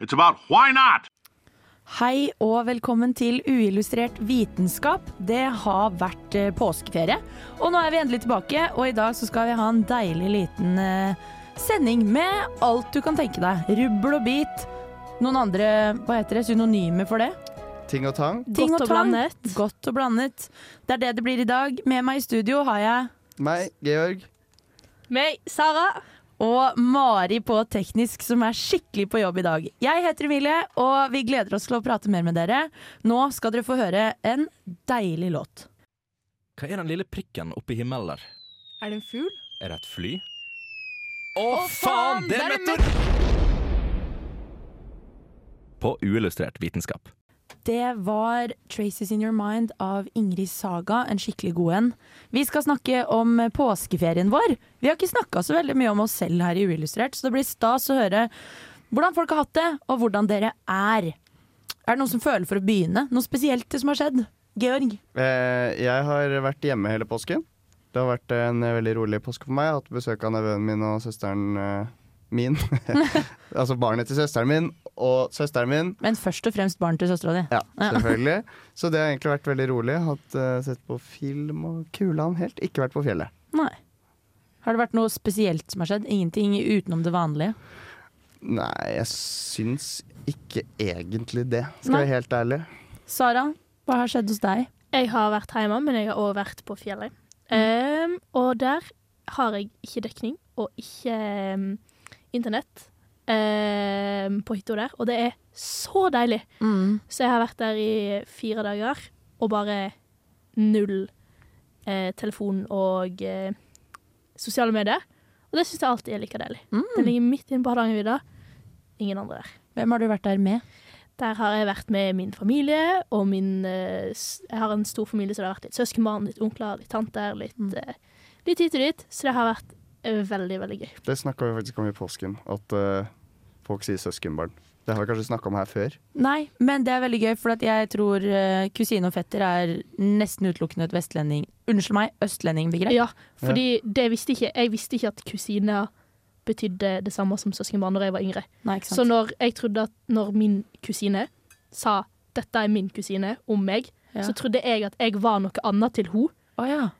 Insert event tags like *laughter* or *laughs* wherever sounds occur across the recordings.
it's about why not. Hei og velkommen til Uillustrert vitenskap. Det har vært eh, påskeferie, og nå er vi endelig tilbake. Og i dag så skal vi ha en deilig liten eh, sending med alt du kan tenke deg. Rubbel og bit. Noen andre hva heter det, synonymer for det? Ting og tang. Ting Godt og tang. blandet. Godt og blandet. Det er det det blir i dag. Med meg i studio har jeg Meg, Georg. Meg, Sara. Og Mari på teknisk, som er skikkelig på jobb i dag. Jeg heter Emilie, og vi gleder oss til å prate mer med dere. Nå skal dere få høre en deilig låt. Hva er den lille prikken oppe i himmelen der? Er det en fugl? Er det et fly? Å, faen! Det er meteor! På uillustrert vitenskap. Det var 'Traces In Your Mind' av Ingrid Saga, en skikkelig god en. Vi skal snakke om påskeferien vår. Vi har ikke snakka så veldig mye om oss selv her i Uillustrert, så det blir stas å høre hvordan folk har hatt det, og hvordan dere er. Er det noen som føler for å begynne? Noe spesielt som har skjedd? Georg? Eh, jeg har vært hjemme hele påsken. Det har vært en eh, veldig rolig påske for meg. Jeg har hatt besøk av nevøen min og søsteren eh, min. *laughs* altså barnet til søsteren min og søsteren min. Men først og fremst barn til søstera di. Ja, selvfølgelig. Så det har egentlig vært veldig rolig. Hatt uh, sett på film og kulan helt. Ikke vært på fjellet. Nei. Har det vært noe spesielt som har skjedd? Ingenting utenom det vanlige? Nei, jeg syns ikke egentlig det, skal Nei. jeg være helt ærlig. Sara, hva har skjedd hos deg? Jeg har vært hjemme, men jeg har òg vært på fjellet. Ehm, og der har jeg ikke dekning og ikke um, internett ehm, på hytta der. Og det er så deilig. Mm. Så jeg har vært der i fire dager og bare null eh, telefon og eh, sosiale medier. Og det syns jeg alltid er like deilig. Mm. Den ligger midt inne på Hardangervidda. Ingen andre der. Hvem har du vært der med? Der har jeg vært med min familie, og min eh, Jeg har en stor familie, så det har vært litt søskenbarn, litt onkler, litt tanter, litt, Mm. eh, litt hit og dit. Så det har vært veldig, veldig gøy. Det snakka vi faktisk om i påsken, at uh, folk sier søskenbarn. Det har vi kanskje snakka om her før. Nei, men det er veldig gøy, for at jeg tror uh, kusine og fetter er nesten utelukkende et vestlending Unnskyld meg, østlendingbegrep. Ja, fordi det visste ikke Jeg visste ikke at kusiner betydde det samme som søskenbarn når jeg var yngre. Nei, ikke Så når jeg trodde at når min kusine sa 'dette er min kusine' om meg, Ja. så trodde jeg at jeg var noe annet til henne Oh, ja.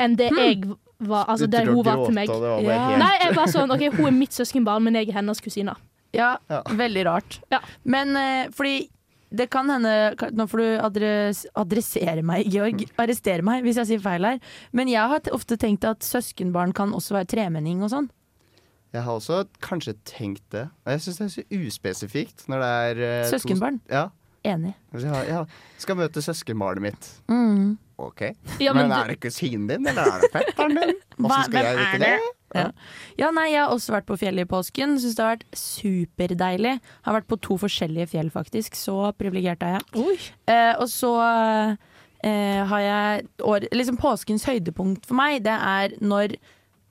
enn det jeg var. Altså Du det hun var til meg. det var Ja. helt Nei, jeg var sånn OK, hun er mitt søskenbarn, men jeg er hennes kusine. ja. Ja. Veldig rart. Ja. Men eh, fordi det kan hende Nå får du adres, adressere meg, Georg. Arrestere meg hvis jeg sier feil her. Men jeg har ofte tenkt at søskenbarn kan også være tremenning og sånn. Jeg har også kanskje tenkt det. Og Jeg syns det er så uspesifikt når det er eh, to- Søskenbarn. Ja. Enig. Ja, ja. Skal møte søskenbarnet mitt. Mm. OK. Ja, men, men er det kusinen din, eller er det fetteren din? *laughs* Hva- Hvordan skal jeg vite er det? Ja. ja, nei, jeg har også vært på fjellet i påsken. Syns det har vært superdeilig. Har vært på to forskjellige fjell, faktisk. Så privilegert er jeg. Eh, og så eh, har jeg år, liksom Påskens høydepunkt for meg, det er når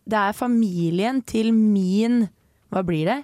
det er familien til min Hva blir det?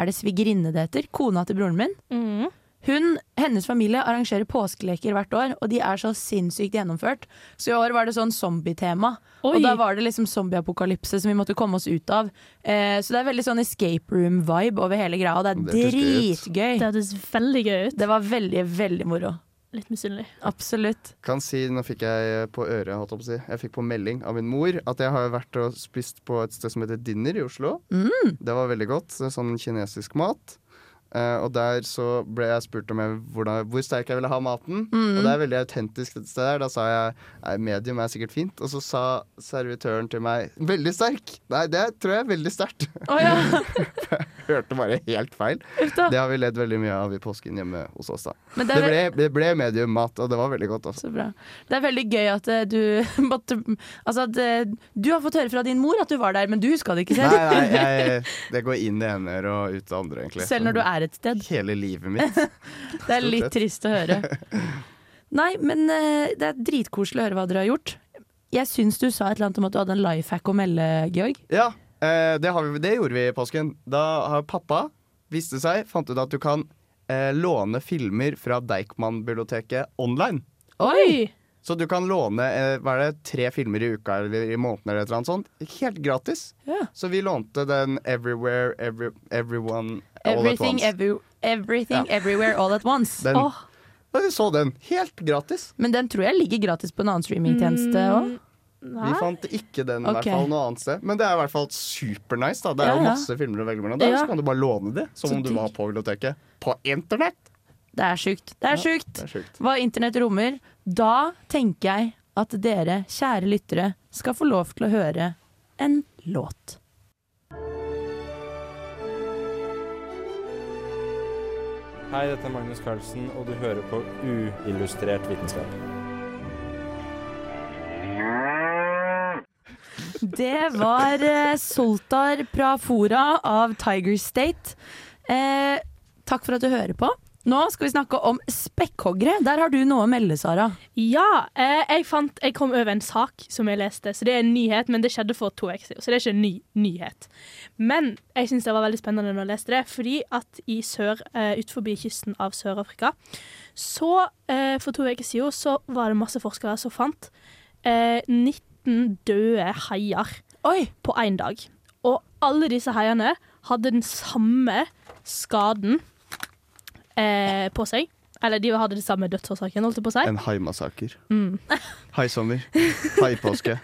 Er det svigerinne det heter? Kona til broren min. mm. Hun, Hennes familie arrangerer påskeleker hvert år, og de er så sinnssykt gjennomført. Så i år var det sånn zombietema. Og da var det liksom zombieapokalypse som vi måtte komme oss ut av. Eh, så det er veldig sånn escape room-vibe over hele greia, og det er Det dritgøy. Det hørtes veldig gøy ut. Det var veldig, veldig moro. Litt misunnelig. Absolutt. Kan si, Nå fikk jeg på øret, holdt jeg på å si. Jeg fikk på melding av min mor at jeg har vært og spist på et sted som heter Dinner i Oslo. Mm. Det var veldig godt. Sånn kinesisk mat. Eh, og der så ble jeg spurt om jeg, hvordan, hvor sterk jeg ville ha maten. Mm. Og det er veldig autentisk dette stedet. Da sa jeg medium er sikkert fint. Og så sa servitøren til meg veldig sterk. Nei, det tror jeg er veldig sterkt. Oh, ja. *laughs* Hørte bare helt feil. Ufta. Det har vi ledd veldig mye av i påsken hjemme hos oss. da det Det ble, det ble medium mat, og det var veldig godt. Også. så bra. Det er veldig gøy at eh, du *laughs* måtte Altså at eh, du har fått høre fra din mor at du var der, men du huska det ikke Nei, selv. nei, jeg, *laughs* det går inn det ene øret og ut det andre, egentlig. Selv når du er er et sted. hele livet mitt. *laughs* Det er litt trist å høre. *laughs* Nei, men eh, det er dritkoselig å høre hva dere har gjort. Jeg syns du sa et eller annet om at du hadde en life hack å melde, Georg. Ja, eh, det, har vi, det gjorde vi i påsken. Da har pappa, viste seg, fant ut at du kan eh, låne filmer fra Deichman-biblioteket online. Oi! Så du kan låne eh, hva er det, tre filmer i uka eller i måneden eller et eller annet sånt. Helt gratis. Ja. Så vi lånte den Everywhere, every, Everyone, All Everything, at Once. every, everything everywhere all at once. Den, oh. Vi så den. Helt gratis. Men den tror jeg ligger gratis på en annen streamingtjeneste òg. Mm, Vi fant ikke den i hvert fall noe annet sted. Men det er i hvert fall supernice. da Det er Ja, jo ja. masse filmer å velge mellom. Der Ja. så kan du bare låne det som Så om du var på biblioteket. På internett! Det er sjukt. Det er sjukt. Det er sjukt. Hva internett rommer. Da tenker jeg at dere, kjære lyttere, skal få lov til å høre en låt. Hei, dette er Magnus Carlsen, og du hører på Uillustrert vitenskap. Det var eh, Soltar Prafora av Tiger State. Eh, takk for at du hører på. Nå skal vi snakke om spekkhoggere. Der har du noe å melde, Sara. Ja, eh, jeg, fant, jeg kom over en sak som jeg leste, så det er en nyhet, men det skjedde for to uker siden, så det er ikke en ny nyhet. Men jeg syns det var veldig spennende når jeg leste det, fordi at i sør, eh, ut forbi kysten av Sør-Afrika, så eh, for to uker siden så var det masse forskere som fant eh, 19 døde haier Oi! på én dag. Og alle disse haiene hadde den samme skaden eh, på seg. Eller de hadde det samme dødsårsaken, holdt det på å si. En haimassaker. Mm. Haisommer. Haipåske.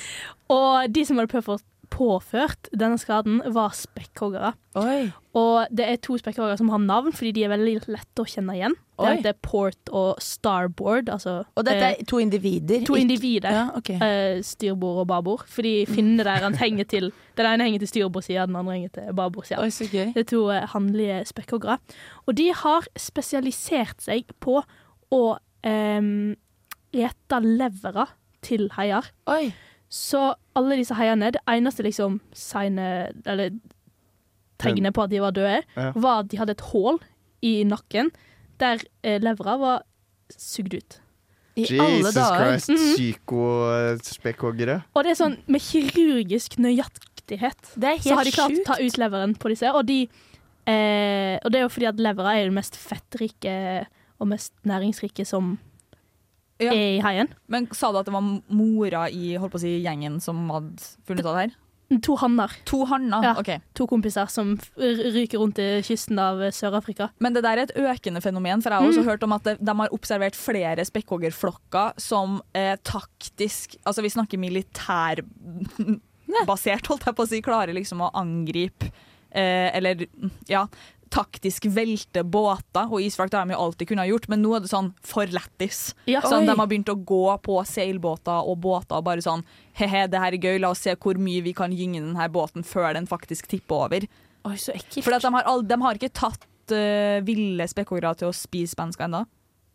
*laughs* Og de som hadde påført, påført denne skaden, var spekkhoggere. Oi. Og det er to spekkhoggere som har navn, fordi de er veldig lette å kjenne igjen. Det er Port og Starboard. Altså Og dette eh, er to individer? to individer. Ja, okay. eh, styrbord og babord. Fordi finnene deres henger til *laughs* Den ene henger til styrbordssida, den andre henger til babordsida. Oi. Det er to eh, handlige spekkhoggere. Og de har spesialisert seg på å um, ete levera til haier. Oi. Så alle disse heiene, det eneste liksom seine, Eller tegnet på at de var døde, Ja. var at de hadde et hull i nakken der eh, levera var sugd ut. I alle Jesus. Christ, psykospekkhoggere. Og det er sånn med kirurgisk nøyaktighet Det er helt så har de klart å ta ut leveren på disse. Og, de, eh, og det er jo fordi at levra er det mest fettrike og mest næringsrike som Ja. i haien. Men sa du at det var mora i holdt på å si, gjengen som hadde funnet ut av det her? To hanner. To hanner? Ja. Ok. To kompiser som ryker rundt i kysten av eh, Sør-Afrika. Men det der er et økende fenomen, for jeg har også hørt om at de har observert flere spekkhoggerflokker som eh, taktisk Altså vi snakker militærbasert, *laughs* holdt jeg på å si, klarer liksom å angripe eh, Eller ja, taktisk velte båter. Og isfrakt det har de jo alltid kunnet gjort, men nå er det sånn for lættis. Ja. Sånn, de har begynt å gå på seilbåter og båter og bare sånn He-he, det her er gøy, la oss se hvor mye vi kan gynge denne båten før den faktisk tipper over. Oi, så ekkelt. For de, har de har ikke tatt uh, ville spekkhoggere til å spise mennesker ennå.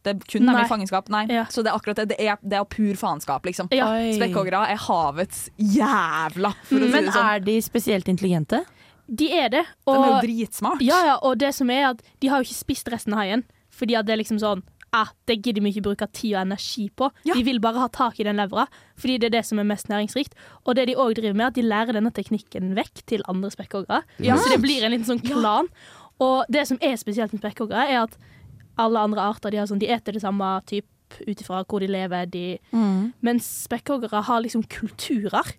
Det er kun dem i fangenskap. Nei. Ja. Så det er akkurat det. Det er, det er pur faenskap, liksom. Ja. Spekkhoggere er havets jævla, for å si Men det sånn. er de spesielt intelligente? De er det. De er jo dritsmart. ja, ja, og det som er at de har jo ikke spist resten av haien. Fordi at det er liksom sånn ah, Det gidder vi ikke bruke tid og energi på. Ja. De vil bare ha tak i den levra, fordi det er det som er mest næringsrikt. Og det de òg driver med, er at de lærer denne teknikken vekk til andre spekkhoggere. Ja. Så det blir en liten sånn klan. Og det som er spesielt med spekkhoggere, er at alle andre arter de, har sånn, de eter det samme typ ut ifra hvor de lever. De, mens spekkhoggere har liksom kulturer.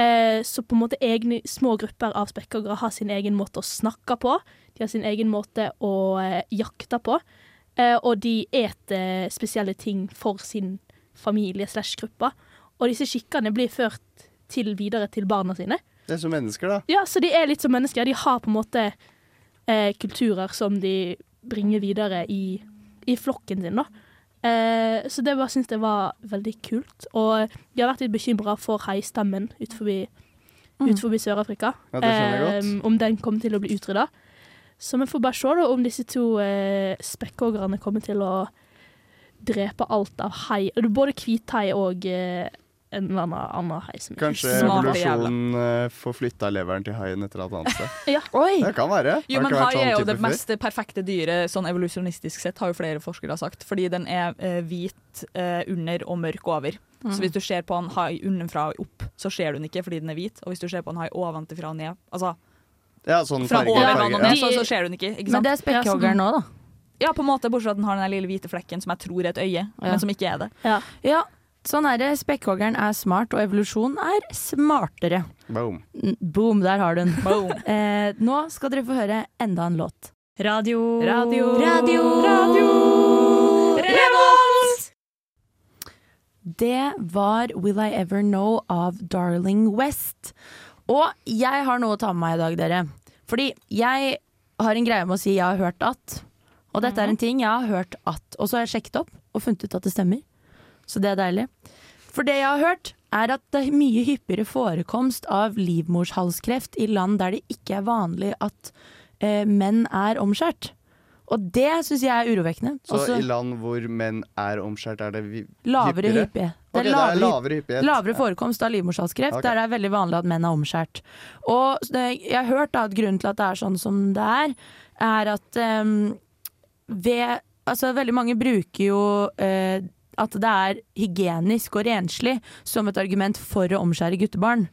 Eh, så på en måte egne små grupper av spekkhoggere har sin egen måte å snakke på. De har sin egen måte å eh, jakte på. Eh, og de eter spesielle ting for sin familie slash gruppe. Og disse skikkene blir ført til videre til barna sine. Det er som mennesker, da. Ja, så de er litt som mennesker. De har på en måte eh, kulturer som de bringer videre i, i flokken sin, da. Eh, så det bare syns jeg var veldig kult. Og jeg har vært litt bekymra for haistammen ut forbi, ut forbi Sør-Afrika. Ja. Eh, om den kommer til å bli utrydda. Så vi får bare se da, om disse to eh, spekkhoggerne kommer til å drepe alt av hai. Både hvithai og eh, en eller annen annen hai som Kanskje evolusjonen eh, får flytta leveren til haien etter et annet sted. *laughs* Ja. Oi! Det kan være. Jo, men hai sånn er jo det mest perfekte dyret sånn evolusjonistisk sett, har jo flere forskere sagt. Fordi den er eh, hvit eh, under og mørk over. Så hvis du ser på en hai unnenfra og opp, så ser du den ikke fordi den er hvit. Og hvis du ser på en hai ovenfra og ned, altså Ja, sånn fra farge, over vann og ned, så, så ser du den ikke. ikke Men det er spekkhoggeren nå, da. Ja, på en måte, bortsett fra at den har den lille hvite flekken som jeg tror er et øye, men som ikke er det. Ja. Ja, sånn er det. Spekkhoggeren er smart, og evolusjon er smartere. Boom. Boom, der har du den. Boom. *laughs* Eh, nå skal dere få høre enda en låt. Radio. Radio. Radio. Revolt! Det var Will I Ever Know av Darling West. Og jeg har noe å ta med meg i dag, dere. Fordi jeg har en greie med å si 'jeg har hørt at'. Og dette er en ting jeg har hørt at. Og så har jeg sjekket opp og funnet ut at det stemmer. Så det er deilig. For det jeg har hørt, er at det er mye hyppigere forekomst av livmorshalskreft i land der det ikke er vanlig at eh, menn er omskjært. Og det syns jeg er urovekkende. Så Også i land hvor menn er omskjært, er det lavere hyppigere? Det er lavere, lavere hyppighet. lavere forekomst av livmorshalskreft. Okay. Der det er veldig vanlig at menn er omskjært. Og det, jeg har hørt da, at grunnen til at det er sånn som det er, er at um, ved Altså, veldig mange bruker jo eh, at det er hygienisk og renslig som et argument for å omskjære guttebarn.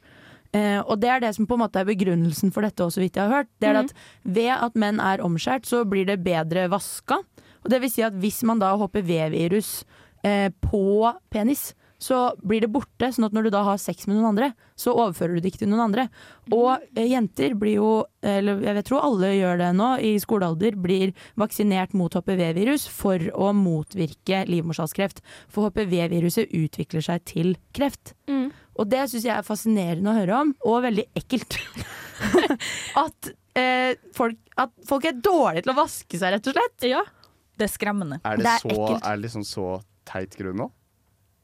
Eh, og det er det som på en måte er begrunnelsen for dette, også, så vidt jeg har hørt. Det er mm. at ved at menn er omskjært, så blir det bedre vaska. Og det vil si at hvis man da har HPV-virus eh, på penis, så blir det borte. Sånn at når du da har sex med noen andre, så overfører du det ikke til noen andre. Og eh, jenter blir jo, eller jeg tror alle gjør det nå, i skolealder, blir vaksinert mot HPV-virus for å motvirke livmorhalskreft. For HPV-viruset utvikler seg til kreft. Mm. Og det syns jeg er fascinerende å høre om, og veldig ekkelt. *laughs* at, eh, folk, at folk er dårlige til å vaske seg, rett og slett. Ja. Det er skremmende. Er det, Det er så, ekkelt. er det liksom så teit grunn nå?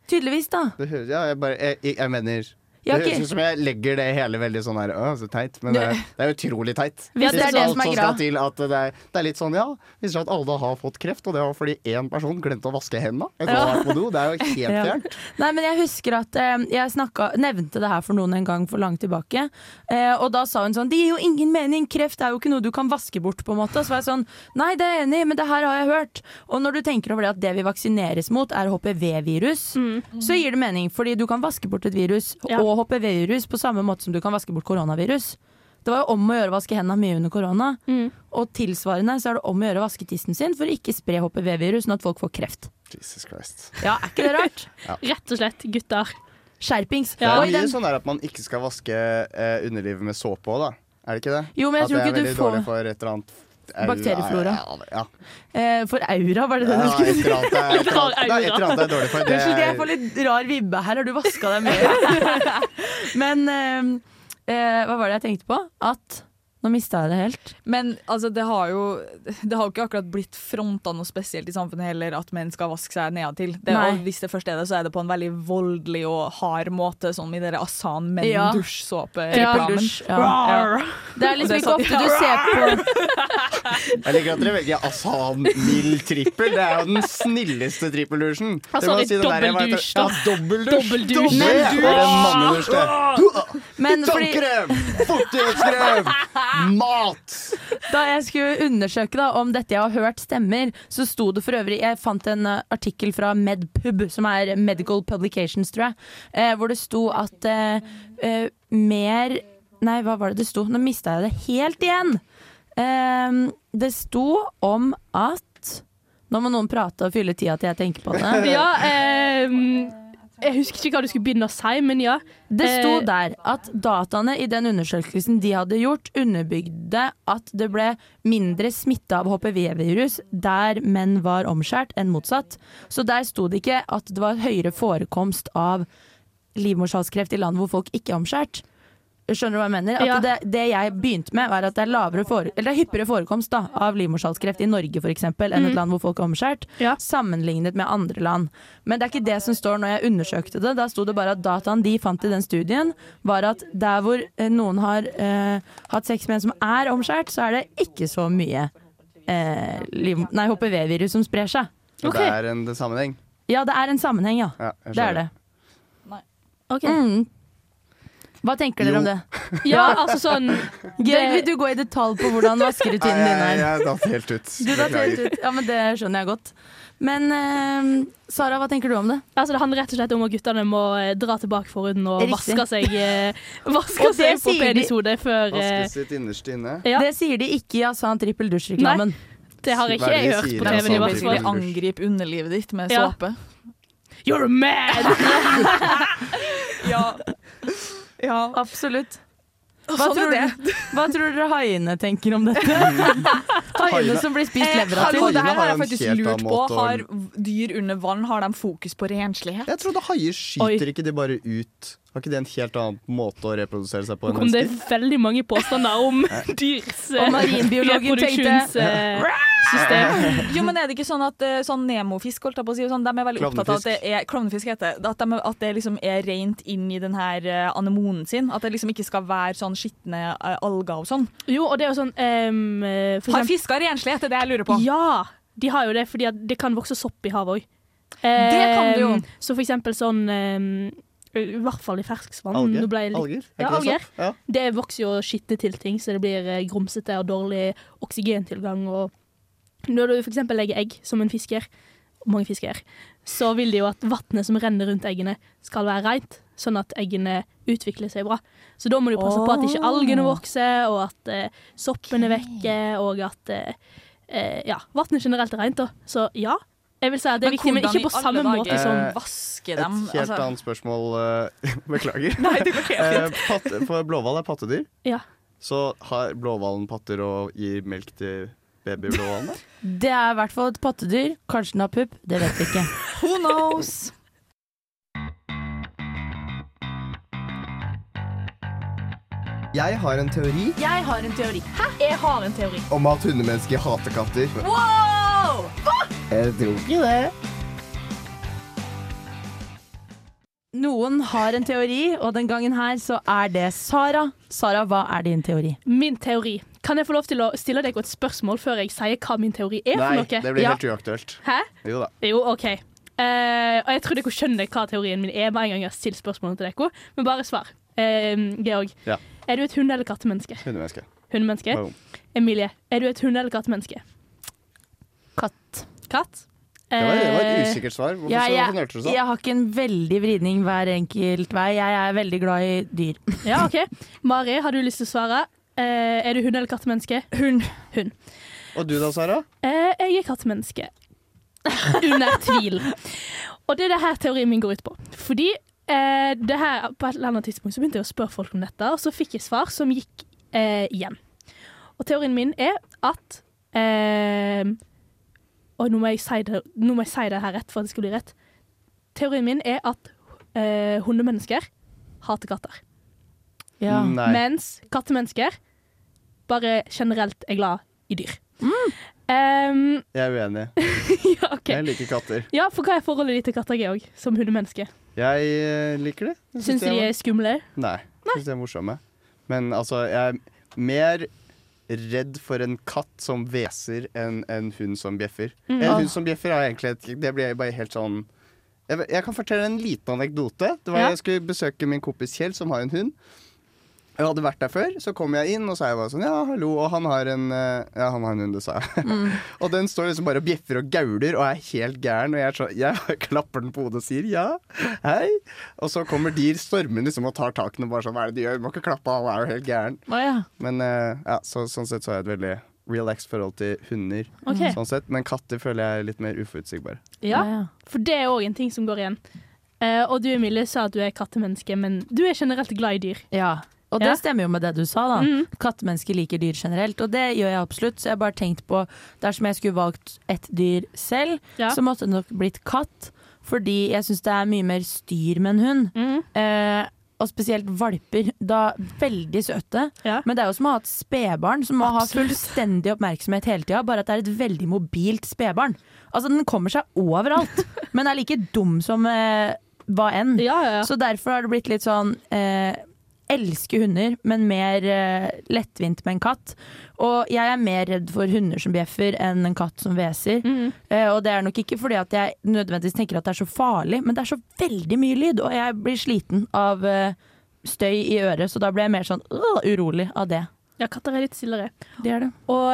Tydeligvis, da. Ja, jeg, bare, jeg, jeg, jeg mener Det høres ut som jeg legger det hele veldig sånn her Å, så teit. Men det, er- *laughs* det er utrolig teit. Ja, det er det som er greia. til at det er, det er litt sånn, ja Viser seg at alle har fått kreft, og det var fordi én person glemte å vaske hendene. etter å ha vært på do. Det er jo *laughs* helt Ja. fjernt. Nei, men jeg husker at eh, jeg snakka, nevnte det her for noen en gang for langt tilbake. Eh, og da sa hun sånn Det gir jo ingen mening, kreft er jo ikke noe du kan vaske bort, på en måte. Så var jeg sånn Nei, det er jeg enig i, men det her har jeg hørt. Og når du tenker over det at det vi vaksineres mot, er HPV-virus, så gir det mening. Fordi du kan vaske bort et virus Ja. og HPV-virus på samme måte som du kan vaske bort koronavirus. Det var jo om å gjøre å vaske hendene mye under korona. Mm. Og tilsvarende så er det om å gjøre å vaske tissen sin for å ikke spre HPV-virus, sånn at folk får kreft. Jesus Christ. Ja, er ikke det rart? *laughs* Rett og slett gutter. Skjerpings. Det er mye sånn der at man ikke skal vaske eh, underlivet med såpe òg, da. Er det ikke det? Jo, men jeg at tror det er ikke du veldig får- dårlig for et eller annet Bakterieflora. Ja, ja, Eh, for aura, var det det du skulle si? et eller annet, er dårlig for. Det Unnskyld, jeg får litt rar vibbe her. Har du vaska deg mye? *laughs* *laughs* Men eh, eh, hva var det jeg tenkte på? At Nå mista jeg det helt. Men altså, det har jo Det har jo ikke akkurat blitt fronta noe spesielt i samfunnet heller at menn skal vaske seg og hvis det først er det, så er det på en veldig voldelig og hard måte, sånn i dere Asan menn Ja. Trippeldusj. Ja. Det er liksom er ikke sånn- ofte du ser på *laughs* jeg liker at dere velger Asan mild trippel. Det er jo den snilleste trippeldusjen. Ja, jeg vet- dobbeldusj, da. Ja, dobbeldusj. Men fordi Tannkrem! Fuktighetskrem! Mat! da jeg skulle undersøke da, om dette jeg har hørt stemmer, så sto det for øvrig Jeg fant en eh, artikkel fra Medpub, som er Medical Publications, tror jeg, eh, hvor det sto at eh, eh, mer Nei, hva var det det sto? Nå mista jeg det helt igjen. Eh, det sto om at Nå må noen prate og fylle tida til jeg tenker på det. *laughs* Ja, ehm, jeg husker ikke hva du skulle begynne å si, men ja. Det sto Eh, der at dataene i den undersøkelsen de hadde gjort, underbygde at det ble mindre smitte av HPV-virus der menn var omskjært enn motsatt. Så der sto det ikke at det var høyere forekomst av livmorhalskreft i land hvor folk ikke er omskjært. Skjønner du hva jeg mener? At Ja. det, det jeg begynte med, var at det er, fore, eller det er hyppigere forekomst da, av livmorhalskreft i Norge eksempel, enn et land hvor folk er omskjært, Ja. sammenlignet med andre land. Men det er ikke det som står når jeg undersøkte det. Da sto det bare at dataen de fant i den studien, var at der hvor eh, noen har eh, hatt sex med en som er omskjært, så er det ikke så mye eh, HPV-virus som sprer seg. Så okay. det er en sammenheng. Ja, det er en sammenheng, ja. Ja, Det er det. det. Okay. Mm. Hva tenker dere om det? *laughs* Ja, altså sånn Georg, vil du gå i detalj på hvordan vaskerutinen din er? jeg datt helt ut. Du datt helt ut. Ja, men det skjønner jeg godt. Men eh, Sara, hva tenker du om det? Altså, det handler rett og slett om at guttene må eh, dra tilbake forhuden og vaske seg, eh, *laughs* vaske Og seg på penishodet før eh, Vaske sitt innerste inne. Ja. Det sier de ikke i Asan trippel dusj-reklamen. Det har ikke jeg hørt på TV-en i sånn hvert fall. Angrip underlivet ditt med Ja. såpe. You're mad! *laughs* Ja. Ja. Absolutt. Hva, Sånn tror du, hva tror dere haiene tenker om dette? *laughs* haiene som blir spist Eh, levra til. det her har jeg faktisk lurt på. Har dyr under vann har de fokus på renslighet? Jeg trodde haier skyter Oi. ikke de bare ut. Har ikke det en helt annen måte å reprodusere seg på Nå enn kom det er veldig mange påstander om *laughs* *laughs* dyrs eh, Og marinbiologen tenkte- reproduksjonssystem. *laughs* Jo, men er det ikke sånn at eh, sånn nemofisk, holdt jeg på å si, sånn, de er veldig opptatt av at det er Klovnefisk heter det. At, de, at det liksom er rent inn i den her eh, anemonen sin. At det liksom ikke skal være sånn skitne alger og sånn. Jo, og det er jo sånn for Har fisker renslig, Det er det jeg lurer på. Ja, de har jo det, fordi det kan vokse sopp i havet òg. Det kan det jo. Så for eksempel sånn ehm, I hvert fall i ferskvann. Alger? Ble Alger? Er Ja, alger. Ja. Det vokser jo skitne til ting, så det blir eh, grumsete og dårlig oksygentilgang. Og når du eksempel legger egg, som en fisker, og mange fisker så vil de jo at vannet som renner rundt eggene, skal være rent, sånn at eggene utvikler seg bra. Så da må du passe på at ikke algene vokser, og at eh, soppen er vekker, og at eh, eh, ja, vannet generelt er rent. Da. Så ja, jeg vil si at det er viktig, men ikke på samme måte som sånn. vaske Et helt altså. annet spørsmål. eh, *laughs* Beklager. Nei, det går helt fint. patte, for blåhval er pattedyr. Ja. Så har blåhvalen patter og gir melk til babyblåhvalene? *laughs* Det er i hvert fall et pattedyr. Kanskje den har pupp, det vet vi ikke. *laughs* Who knows? Jeg har en teori Jeg har en teori. Jeg har en teori. om at hundemennesker hater katter. Wow! Jeg tror ikke det. Noen har en teori, og den gangen her så er det Sara. Sara, hva er din teori? Min teori. Kan jeg få lov til å stille deg et spørsmål før jeg sier hva min teori er Nei, for noe? det blir Ja. helt uaktuelt. Hæ? Jo da. Jo, OK. Uh, og jeg tror dere skjønner hva teorien min er med en gang jeg har stilt spørsmålet til dere. Men bare svar. Uh, Georg, Ja. er du et hund- eller kattemenneske? Hundemenneske. Hundemenneske. Boom. Emilie, er du et hund- eller kattemenneske? Katt. Det var, det var et Eh, usikkert svar. Hvorfor Ja, jeg, du sånn? jeg har ikke en veldig vridning hver enkelt vei. Jeg er veldig glad i dyr. Ja, OK. Mari, har du lyst til å svare? Eh, er du hund- eller kattemenneske? Hund. Hund. Og du da, Sara? Eh, jeg er kattemenneske. Under tvil. Og det er det her teorien min går ut på. Fordi eh, det her, på et eller annet tidspunkt så begynte jeg å spørre folk om dette, og så fikk jeg svar som gikk eh, igjen. Og teorien min er at eh, Og nå må, jeg si det, nå må jeg si det her rett for at det skal bli rett. Teorien min er at eh, hundemennesker hater katter. Ja. Nei. Mens kattemennesker bare generelt er glad i dyr. Mm. Um, *laughs* Jeg er uenig. ja, okay. Jeg liker katter. Ja, for hva er forholdet ditt til katter, Georg, som hundemenneske? Jeg eh, liker det. Jeg Syns du de er skumle? Nei, jeg syns de er morsomme. Men altså, jeg er mer redd for en katt som hveser enn en hund som bjeffer. Mm. En Ah. hund som bjeffer er egentlig et, Det blir bare helt sånn jeg, jeg kan fortelle en liten anekdote. Det var Ja. Jeg skulle besøke min kompis Kjell, som har en hund. Jeg hadde vært der før, så kom jeg inn og sa jeg bare sånn Ja, hallo, og han har en eh, Ja, han har en hund, det sa jeg. Mm. *laughs* og den står liksom bare og bjeffer og gauler og er helt gæren. Og jeg, så, jeg *laughs* klapper den på hodet og sier ja, hei. Og så kommer de stormende liksom, og tar takene og bare sånn Hva er det de gjør? Du må ikke klappe, han er jo helt gæren. Oh, ja. Men eh, ja, så, sånn sett så har jeg et veldig relaxed forhold til hunder. Okay. Sånn sett. Men katter føler jeg er litt mer uforutsigbare. Ja, for det er òg en ting som går igjen. Uh, og du, Emilie, sa at du er kattemenneske, men du er generelt glad i dyr. Ja. Og det Ja. stemmer jo med det du sa, da. Mm. Kattemennesker liker dyr generelt, og det gjør jeg absolutt. Så jeg har bare tenkt på dersom jeg skulle valgt et dyr selv, Ja. så måtte det nok blitt katt. Fordi jeg syns det er mye mer styr med en hund. Mm. Eh, og spesielt valper. Da veldig søte. Ja. Men det er jo som å ha et spedbarn som må Absolutt. ha fullstendig oppmerksomhet hele tida, bare at det er et veldig mobilt spedbarn. Altså, den kommer seg overalt, *laughs* men er like dum som eh, hva enn. Ja, ja, ja. Så derfor har det blitt litt sånn eh, elsker hunder, men mer uh, lettvint med en katt. Og jeg er mer redd for hunder som bjeffer enn en katt som hveser. Mm. Uh, og det er nok ikke fordi at jeg nødvendigvis tenker at det er så farlig, men det er så veldig mye lyd, og jeg blir sliten av uh, støy i øret, så da blir jeg mer sånn urolig av det. Ja, katter er litt stillere. Det er det. Og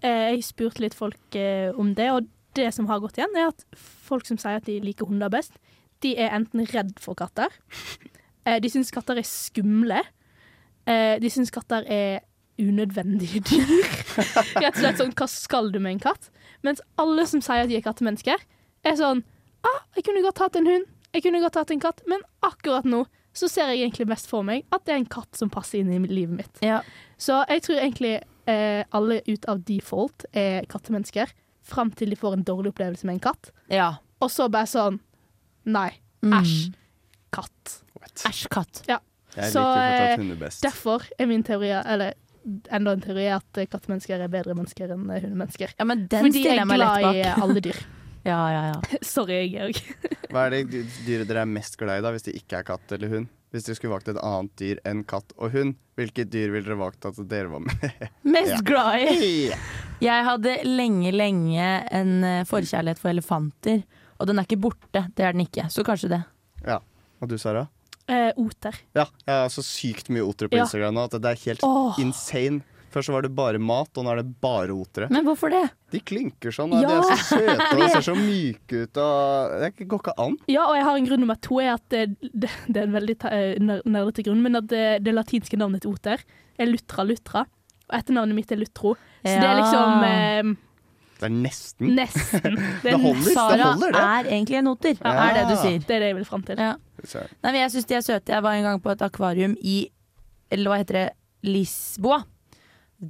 jeg spurte litt folk om det, og det som har gått igjen, er at folk som sier at de liker hunder best, de er enten redd for katter, de syns katter er skumle, eh, de syns katter er unødvendige dyr. *laughs* Rett og slett sånn, hva skal du med en katt? Mens alle som sier at de er kattemennesker, er sånn ah, jeg kunne godt hatt en hund, jeg kunne godt hatt en katt, men akkurat nå så ser jeg egentlig mest for meg at det er en katt som passer inn i livet mitt. Ja. Så jeg tror egentlig eh, alle ut av default er kattemennesker, fram til de får en dårlig opplevelse med en katt. Ja. Og så bare sånn Nei. Mm. Katt. Æsj, katt. Ja. Jeg Så, liker eh, fortsatt hunder best. Derfor er min teori Eller enda en teori er at eh, kattemennesker er bedre mennesker enn eh, hundemennesker. Ja, men den Fordi jeg stiller jeg er meg glad i bak. alle dyr. *laughs* Ja, ja, ja. *laughs* Sorry, Georg. Hva er det dy- dyret dere er mest glad i da, hvis det ikke er katt eller hund? Hvis dere skulle valgt et annet dyr enn katt og hund, hvilket dyr ville dere valgt at dere var med? *laughs* Mest glad i. Jeg hadde lenge, lenge en eh, forkjærlighet for elefanter. Og den er ikke borte, det er den ikke. Så kanskje det. ja. Og du, Sara? Eh, oter. Ja, jeg har så sykt mye otere på Ja. Instagram nå at det er helt oh. insane. Først så var det bare mat, og nå er det bare otere. Men hvorfor det? De klynker sånn, *laughs* og de er så søte og ser så myke ut. Og det går ikke an. Ja, og jeg har en grunn nummer to, er at det, det, det er en veldig eh, nerdete grunn, men at det, det latinske navnet til oter er Lutra Lutra. Og etternavnet mitt er Lutro. Så det er liksom eh, Det er nesten. nesten. *laughs* Det, Det er holder. det Sara holder, det. er egentlig en oter, Ja. er det du sier. det er det jeg vil fram til. Ja. Nei, jeg syns de er søte. Jeg var en gang på et akvarium i Eller hva heter det? Lisboa.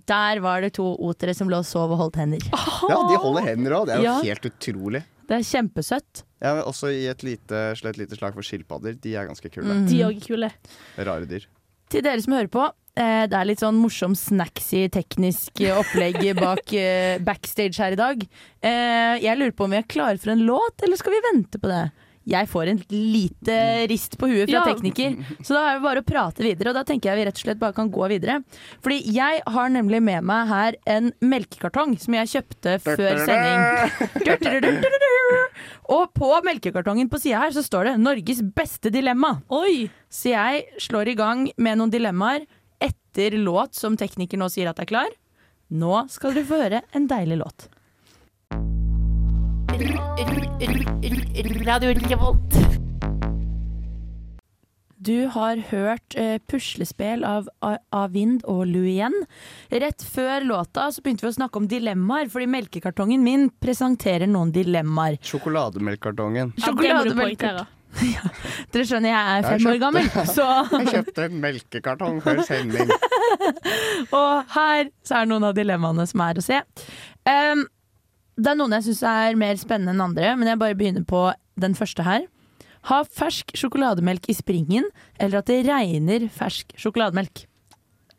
Der var det to otere som lå og sov og holdt hender. Ja, de holder hender òg. Det er jo Ja. helt utrolig. Det er kjempesøtt. Ja, også i et lite, slett lite slag for skilpadder. De er ganske kule. Mm. De er kule. Rare dyr. Til dere som hører på, det er litt sånn morsom snacksy teknisk eh, opplegg *laughs* bak eh, backstage her i dag. Eh, jeg lurer på om vi er klare for en låt, eller skal vi vente på det? Jeg får en lite rist på huet fra Ja. tekniker, *laughs* så da er det bare å prate videre. Og da tenker jeg vi rett og slett bare kan gå videre. Fordi jeg har nemlig med meg her en melkekartong som jeg kjøpte før sending. Og på melkekartongen på sida her så står det 'Norges beste dilemma'. Oi! Så jeg slår i gang med noen dilemmaer etter låt som tekniker nå sier at er klar. Nå skal dere få høre en deilig låt. Radio Revolt. Du har hørt uh, puslespill av Avind og Luien. Rett før låta så begynte vi å snakke om dilemmaer, fordi melkekartongen min presenterer noen dilemmaer. Sjokolademelkkartongen. Ja, *laughs* poengtere. Dere skjønner, jeg er Jeg fem år gammel, så *laughs* Jeg kjøpte en melkekartong før sending. *laughs* Og her så er noen av dilemmaene som er å se. Um, det er noen jeg syns er mer spennende enn andre, men jeg bare begynner på den første her. Ha fersk sjokolademelk i springen, eller at det regner fersk sjokolademelk.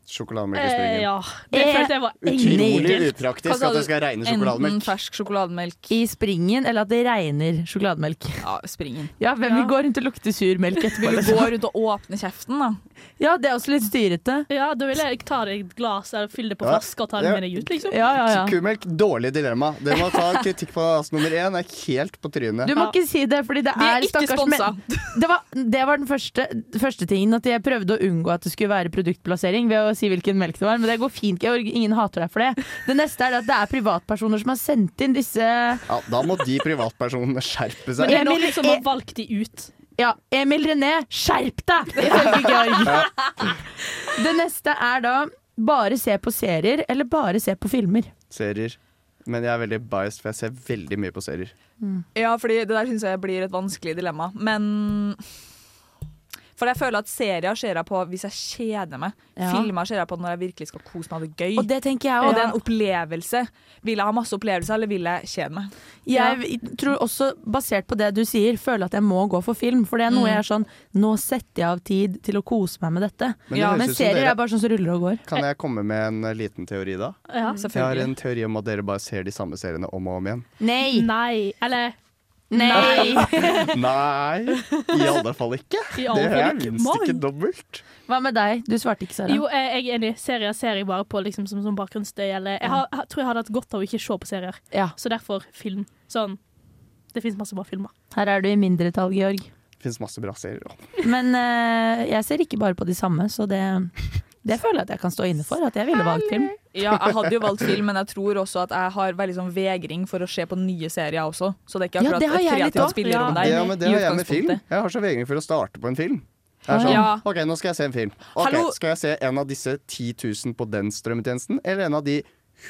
Sjokolademelk i Eh, ja. Det følte jeg var Utrolig upraktisk at det skal regne Enten sjokolademelk. fersk sjokolademelk I springen, eller at det regner sjokolademelk. Ja, springen. Ja, hvem vil Ja. gå rundt og lukte surmelk etterpå? Vil du gå rundt og åpne kjeften, da? Ja, det er også litt styrete. Ja, da vil jeg ta deg et glass eller fylle det på Ja. flaske og ta det Ja. med deg ut, liksom. Ja, ja, ja. Kumelk, dårlig dilemma. Dere må ta kritikk på altså, nummer én. Er helt på trynet. Du må Ja. ikke si det, fordi det er er stakkars menn. Det var, det var den første, første tingen, at jeg prøvde å unngå at det skulle være produktplassering ved å si hvilken melk det var, men det går fint, Georg. Ingen hater deg for det. Det neste er at det er privatpersoner som har sendt inn disse Ja, da må de privatpersonene skjerpe Men seg. det er Emil, noen som har valgt de ut. Ja, Emil René, skjerp deg! Ifølge Georg. *laughs* Det neste er da bare se på serier eller bare se på filmer. Serier. Men jeg er veldig biased, for jeg ser veldig mye på serier. Ja, fordi det der syns jeg blir et vanskelig dilemma. Men For jeg føler at serier ser jeg på hvis jeg kjeder meg. Ja. Filmer ser jeg på når jeg virkelig skal kose meg og ha det gøy. Og det tenker jeg også. Og det er en opplevelse. Vil jeg ha masse opplevelser, eller vil jeg kjede meg? Jeg tror også, basert på det du sier, føler at jeg må gå for film. For det er noe Mm. jeg er sånn Nå setter jeg av tid til å kose meg med dette. Men det Ja, Men serier dere- er bare sånn som ruller og går. Kan jeg komme med en eh, liten teori da? Ja. selvfølgelig. Jeg har en teori om at dere bare ser de samme seriene om og om igjen. Nei! Nei. Eller Nei! *laughs* Nei, i alle fall ikke. I alle Det er minst ikke dobbelt. Hva med deg? Du svarte ikke, Sara. Jo, jeg er enig. Serier ser jeg bare på liksom, som, som bakgrunnsstøy. Eller jeg, har, jeg tror jeg hadde hatt godt av å ikke se på serier. Ja. Så derfor film. Sånn. Det fins masse bra filmer. Her er du i mindretall, Georg. Det fins masse bra serier òg. Men uh, jeg ser ikke bare på de samme, så det, det føler jeg at jeg kan stå inne for. At jeg ville valgt film. Ja, jeg hadde jo valgt film, men jeg tror også at jeg har veldig sånn vegring for å se på nye serier også. Så det er ikke akkurat ja, et kreativt også. spillerom der. Ja, men det har jeg med film. Jeg har så vegring for å starte på en film. Er sånn, Ja. ok, nå skal jeg se en film. Ok, Hallo? Skal jeg se en av disse 10 000 på den strømmetjenesten, eller en av de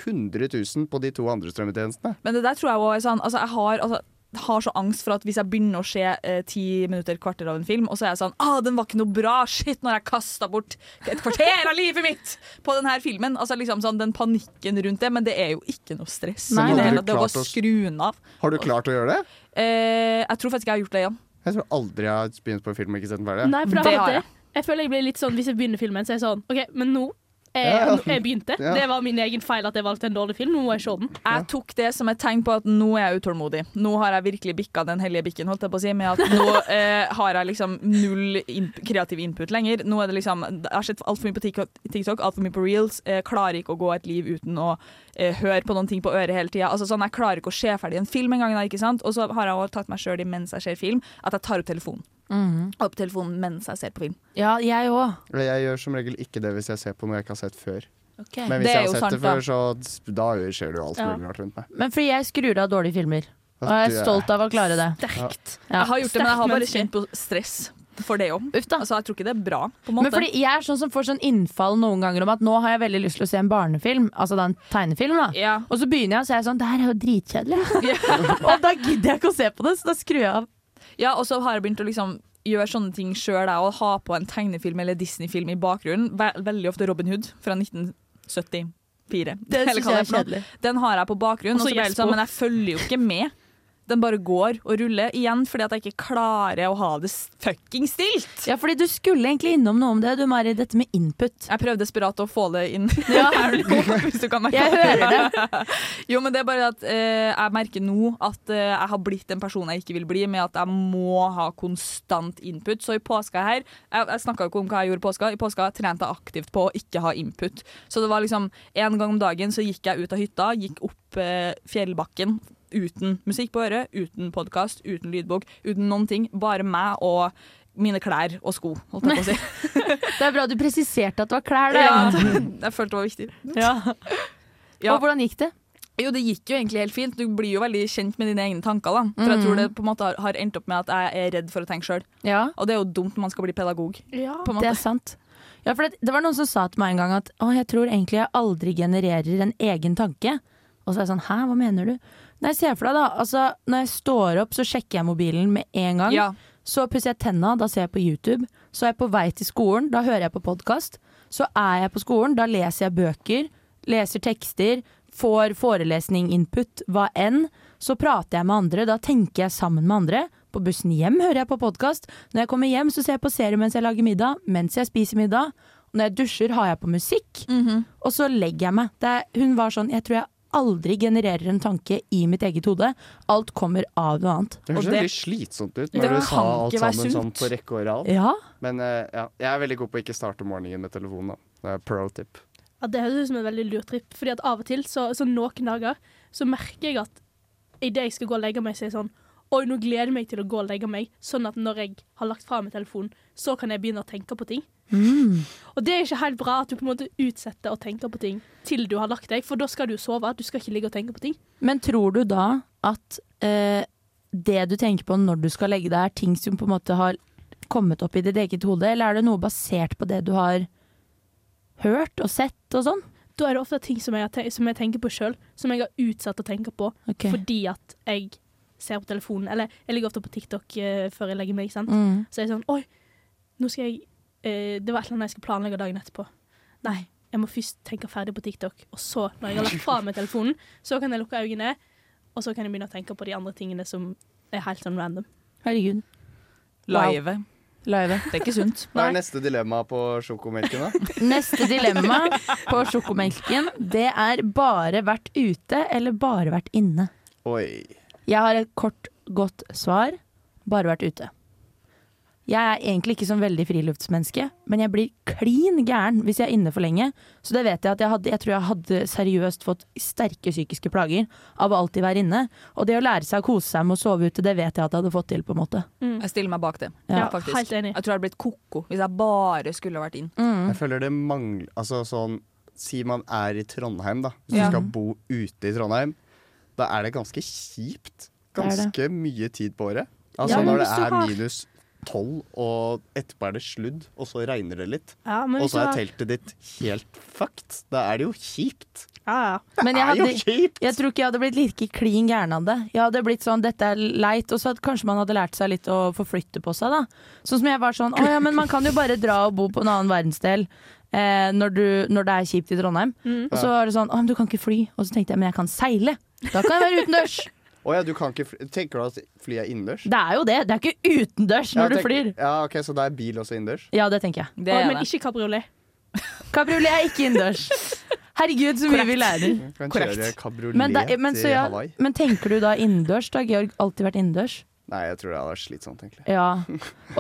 100 000 på de to andre strømmetjenestene? Men det der tror jeg også er sånn altså, Jeg har, altså, har så angst for at hvis jeg begynner å se eh, ti minutter, kvarter av en film, og så er jeg sånn ah, den var ikke noe bra, shit, når jeg kasta bort et kvarter av livet mitt på denne filmen. Altså liksom sånn Den panikken rundt det, men det er jo ikke noe stress. Nei, det hele. Det bare å å- skru den av. Har du klart å gjøre det? Eh, jeg tror faktisk jeg har gjort det, igjen. Jeg tror aldri jeg har begynt på en film og ikke sett den ferdig. Nei, for Det det har har jeg. Jeg føler jeg blir litt sånn Hvis jeg begynner filmen, så er jeg sånn OK, men nå jeg, Ja. jeg begynte. Ja. Det var min egen feil at jeg valgte en dårlig film. Nå må jeg se den. Jeg tok det som et tegn på at nå er jeg utålmodig. Nå har jeg virkelig bikka den hellige bikken, holdt jeg på å si, med at nå *laughs* eh, har jeg liksom null in kreativ input lenger. Nå er det liksom Jeg har sett altfor mye på TikTok, altfor mye på reels. Jeg klarer ikke å gå et liv uten å eh, høre på noen ting på øret hele tida. Altså, sånn, jeg klarer ikke å se ferdig en film en gang, da, ikke sant? Og så har jeg også tatt meg sjøl i mens jeg ser film, at jeg tar opp telefonen. Opp telefonen mens jeg ser på film. Ja, jeg òg. Jeg gjør som regel ikke det hvis jeg ser på noe jeg ikke har sett før. Men Det hvis er jeg har sett sant, det før, så da skjer det jo alt Ja. mulig rart rundt meg. Men fordi jeg skrur av dårlige filmer. Og jeg er er- stolt av å klare det. Sterkt. Ja. Jeg har gjort det, men jeg har bare kjent på stress for det òg. Uff da. Altså, jeg tror ikke det er bra, på en måte. Men fordi jeg er sånn som får sånn innfall noen ganger om at nå har jeg veldig lyst til å se en barnefilm, altså da en tegnefilm, da. ja. Og så begynner jeg å se sånn Det her er jo dritkjedelig. *laughs* og da gidder jeg ikke å se på det, så da skrur jeg av. Ja, og så har jeg begynt å liksom gjøre sånne ting sjøl, og ha på en tegnefilm eller Disney-film i bakgrunnen. Veldig ofte Robin Hood fra 1974. Det syns jeg er kjedelig. Den har jeg på bakgrunnen, Og så jeg sånn, men jeg følger jo ikke med. Den bare går og ruller igjen fordi at jeg ikke klarer å ha det fucking stilt. Ja, fordi du skulle egentlig innom noe om det, du Mari, dette med input. Jeg prøvde desperat å få det inn *laughs* Ja. *laughs* hvis du kan merke Jeg hører det. *laughs* Jo, men det er bare at eh, jeg merker nå at eh, jeg har blitt en person jeg ikke vil bli, med at jeg må ha konstant input. Så i påska her Jeg, jeg snakka ikke om hva jeg gjorde i påska. I påska trente jeg aktivt på å ikke ha input. Så det var liksom en gang om dagen så gikk jeg ut av hytta, gikk opp eh, fjellbakken uten musikk på øret, uten podkast, uten lydbok, uten noen ting. Bare meg og mine klær og sko, holdt jeg på å si. *laughs* Det er bra du presiserte at det var klær der. Ja, jeg følte det var viktig. Ja. Ja. Og hvordan gikk det? Jo, det gikk jo egentlig helt fint. Du blir jo veldig kjent med dine egne tanker. da For jeg tror det på en måte har, har endt opp med at jeg er redd for å tenke sjøl. Ja, Og det er jo dumt når man skal bli pedagog. Ja. På en det er sant. Ja, for det, det var noen som sa til meg en gang at å, jeg tror egentlig jeg aldri genererer en egen tanke. Og så er jeg sånn hæ, hva mener du? Nei, se for deg da. Altså, når jeg står opp, så sjekker jeg mobilen med en gang. Ja. Så pusser jeg tenna, da ser jeg på YouTube. Så er jeg på vei til skolen, da hører jeg på podkast. Så er jeg på skolen, da leser jeg bøker, leser tekster, får forelesning-input, hva enn. Så prater jeg med andre, da tenker jeg sammen med andre. På bussen hjem hører jeg på podkast. Når jeg kommer hjem, så ser jeg på serie mens jeg lager middag, mens jeg spiser middag. Og når jeg dusjer, har jeg på musikk. Og så legger jeg meg. Det er, hun var sånn Jeg tror jeg aldri genererer en tanke i mitt eget hode. Alt kommer av noe annet. Det høres veldig slitsomt ut når du sa alt sammen sånn på rekke og rad. Ja. Men uh, ja, jeg er veldig god på å ikke starte morgenen med telefonen. da. Det er pro tip. Ja, det høres ut som en veldig lur tripp. Fordi at av og til, så, så noen dager, så merker jeg at idet jeg skal gå og legge meg, så er jeg sånn Oi, nå gleder jeg meg til å gå og legge meg, sånn at når jeg har lagt fra meg telefonen, så kan jeg begynne å tenke på ting. Mm. Og det er ikke helt bra at du på en måte utsetter å tenke på ting til du har lagt deg, for da skal du sove. Du skal ikke ligge og tenke på ting. Men tror du da at eh, det du tenker på når du skal legge deg, er ting som på en måte har kommet opp i ditt eget hode, eller er det noe basert på det du har hørt og sett og sånn? Da er det ofte ting som jeg, som jeg tenker på sjøl, som jeg har utsatt å tenke på okay. fordi at jeg ser på telefonen. Eller jeg ligger ofte på TikTok uh, før jeg legger meg, sant. Mm. Så er jeg sånn Oi, nå skal jeg uh, Det var et eller annet jeg skal planlegge dagen etterpå. Nei, jeg må først tenke ferdig på TikTok, og så, når jeg har lagt fra meg telefonen, så kan jeg lukke øynene, og så kan jeg begynne å tenke på de andre tingene som er helt sånn random. Herregud. Wow. Live. Live. Det er ikke sunt. Hva er neste dilemma på sjokomelken, da? *laughs* Neste dilemma på sjokomelken, det er bare vært ute eller bare vært inne. Oi. Jeg har et kort godt svar. Bare vært ute. Jeg er egentlig ikke sånn veldig friluftsmenneske, men jeg blir klin gæren hvis jeg er inne for lenge. Så det vet jeg at jeg hadde Jeg tror jeg hadde seriøst fått sterke psykiske plager av å alltid være inne. Og det å lære seg å kose seg med å sove ute, det vet jeg at jeg hadde fått til, på en måte. Jeg stiller meg bak det. Ja, faktisk. helt enig. Jeg tror jeg hadde blitt ko-ko hvis jeg bare skulle vært inn. Mm. Jeg føler det mangler Altså sånn Si man er i Trondheim, da. Hvis Ja. du skal bo ute i Trondheim, da er det ganske kjipt. Det er det. Ganske mye tid på året. Altså Ja, når det er har- minus tolv, og etterpå er det sludd, og så regner det litt. Ja, Og så er teltet ditt helt fucked. Da er det jo kjipt. Ja, ja. Men jeg, Det hadde, jeg tror ikke jeg hadde blitt like klin gæren av det. Jeg hadde blitt sånn, dette er leit, og så hadde kanskje man hadde lært seg litt å forflytte på seg, da. Sånn som jeg var sånn, å ja, men man kan jo bare dra og bo på en annen verdensdel eh, når, du, når det er kjipt i Trondheim. Mm. Og så var det sånn, å, men du kan ikke fly. Og så tenkte jeg, men jeg kan seile. Da kan jeg være utendørs. Oh, ja, du kan ikke fly. Tenker du at flyet er innendørs? Det er jo det. Det er ikke utendørs når Ja, du flyr. Ja, ok, Så da er bil også innendørs? Ja, det tenker jeg. Det oh, er men det. ikke kabriolet. Kabriolet er ikke innendørs. Herregud, så mye vi lærer. Korrekt. Men, da, men, så ja, men tenker du da innendørs? Da har Georg alltid vært innendørs? Nei, jeg tror det hadde vært slitsomt, egentlig. Ja.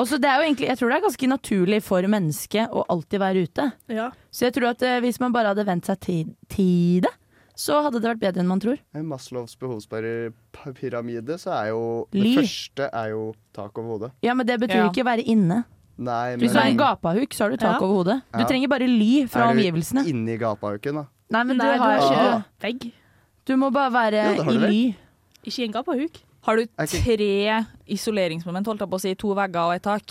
Også, det er jo egentlig, jeg tror det er ganske naturlig for mennesket å alltid være ute. Ja. Så jeg tror at eh, hvis man bare hadde vent seg til det, så hadde det vært bedre enn man tror. I Maslows behovspyramide så er jo Ly. Det første er jo tak over hodet. Ja, Men det betyr Ja. ikke være inne. Nei, Hvis du er en gapahuk, så har du tak Ja. over hodet. Du Ja. trenger bare ly fra er du omgivelsene. inni gapahuken, da? Nei, men du, Nei, du har, har Ah. ikke vegg. du må bare være Jo, i ly. Ikke i en gapahuk. Har du tre isoleringsmoment, holdt jeg på å si, to vegger og et tak,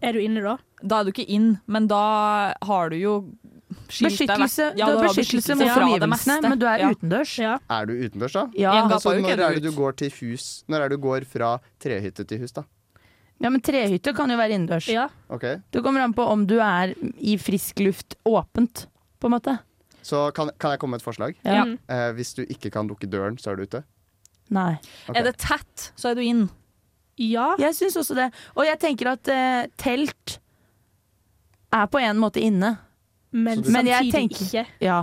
Er du inne da? da er du ikke inn, men da har du jo Beskyttelse, Ja, du har beskyttelse mot omgivelsene, men du er Ja. utendørs. Ja. Er du utendørs, da? Ja. Altså, når er det du går til hus Når er det du går fra trehytte til hus, da? ja, men trehytte kan jo være innendørs. ja. Okay. Det kommer an på om du er i frisk luft åpent, på en måte. Så kan, kan jeg komme med et forslag? Ja. Eh, hvis du ikke kan lukke døren, så er du ute? Nei. Okay. Er det tett, så er du inn. ja. Jeg syns også det. Og jeg tenker at eh, telt er på en måte inne. Men, du- Men samtidig tenker- ikke. Ja.